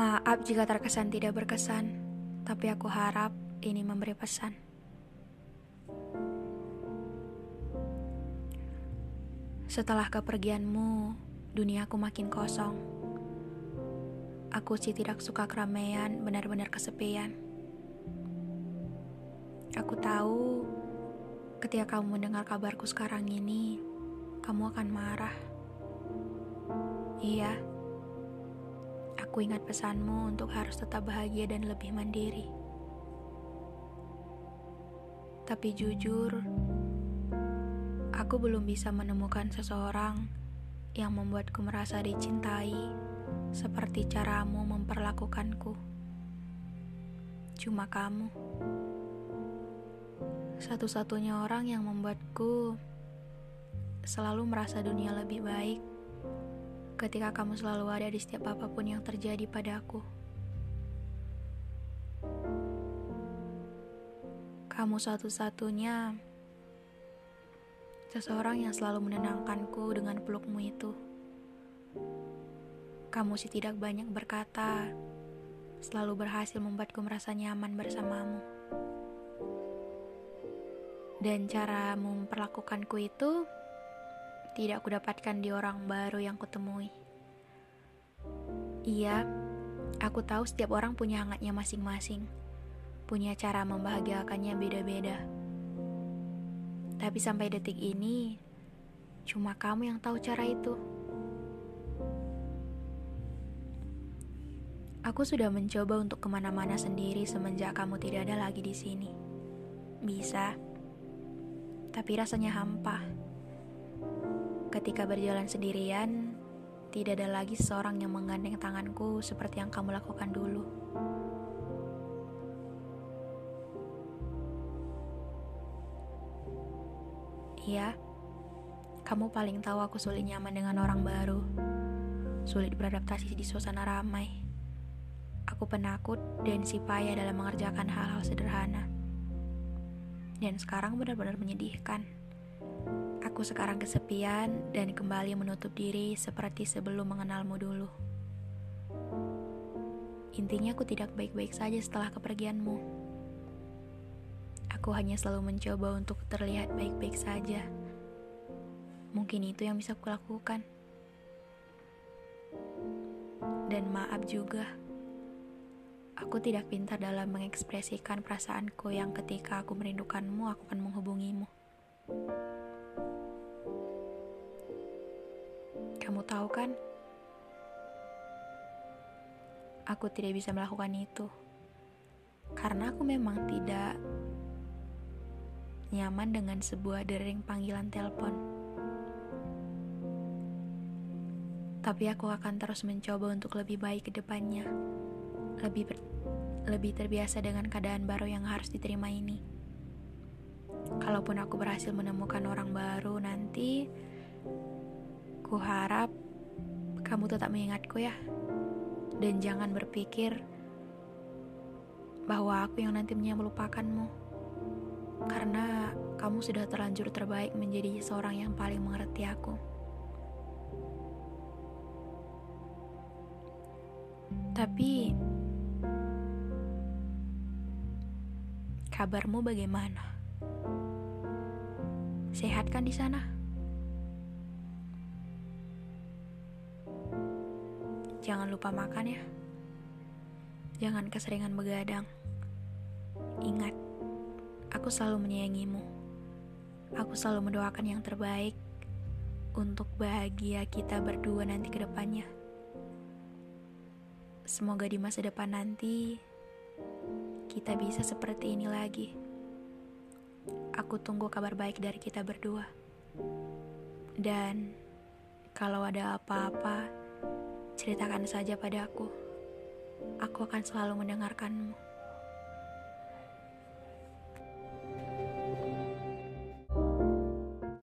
Maaf jika terkesan tidak berkesan, tapi aku harap ini memberi pesan. Setelah kepergianmu, duniaku makin kosong. Aku sih tidak suka keramaian, benar-benar kesepian. Aku tahu ketika kamu mendengar kabarku sekarang ini, kamu akan marah. Iya, aku ingat pesanmu untuk harus tetap bahagia dan lebih mandiri. Tapi jujur, aku belum bisa menemukan seseorang yang membuatku merasa dicintai seperti caramu memperlakukanku. Cuma kamu, satu-satunya orang yang membuatku selalu merasa dunia lebih baik ketika kamu selalu ada di setiap apa pun yang terjadi padaku. Kamu satu-satunya seseorang yang selalu menenangkanku dengan pelukmu itu. Kamu sih tidak banyak berkata, selalu berhasil membuatku merasa nyaman bersamamu. Dan caramu memperlakukanku itu tidak kudapatkan di orang baru yang kutemui. Iya, aku tahu setiap orang punya hangatnya masing-masing, punya cara membahagiakannya beda-beda. Tapi sampai detik ini, cuma kamu yang tahu cara itu. Aku sudah mencoba untuk ke mana-mana sendiri semenjak kamu tidak ada lagi di sini. Bisa, tapi rasanya hampa. Ketika berjalan sendirian, tidak ada lagi seseorang yang menggandeng tanganku seperti yang kamu lakukan dulu. Iya, kamu paling tahu aku sulit nyaman dengan orang baru, sulit beradaptasi di suasana ramai. Aku penakut dan si payah dalam mengerjakan hal-hal sederhana. Dan sekarang benar-benar menyedihkan. Aku sekarang kesepian dan kembali menutup diri seperti sebelum mengenalmu dulu. Intinya aku tidak baik-baik saja setelah kepergianmu. Aku hanya selalu mencoba untuk terlihat baik-baik saja. Mungkin itu yang bisa kulakukan. Dan maaf juga, aku tidak pintar dalam mengekspresikan perasaanku yang ketika aku merindukanmu, aku akan menghubungimu. Kamu tahu kan? Aku tidak bisa melakukan itu. Karena aku memang tidak nyaman dengan sebuah dering panggilan telepon. Tapi aku akan terus mencoba untuk lebih baik ke depannya. Lebih ber, lebih terbiasa dengan keadaan baru yang harus diterima ini. Kalaupun aku berhasil menemukan orang baru nanti, Ku harap kamu tetap mengingatku ya. Dan jangan berpikir bahwa aku yang nantinya melupakanmu. Karena kamu sudah terlanjur terbaik menjadi seorang yang paling mengerti aku. Tapi kabarmu bagaimana? Sehat kan di sana? Jangan lupa makan ya. Jangan keseringan begadang. Ingat, aku selalu menyayangimu. Aku selalu mendoakan yang terbaik untuk bahagia kita berdua nanti ke depannya. Semoga di masa depan nanti kita bisa seperti ini lagi. Aku tunggu kabar baik dari kita berdua. Dan kalau ada apa-apa, ceritakan saja padaku. Aku akan selalu mendengarkanmu.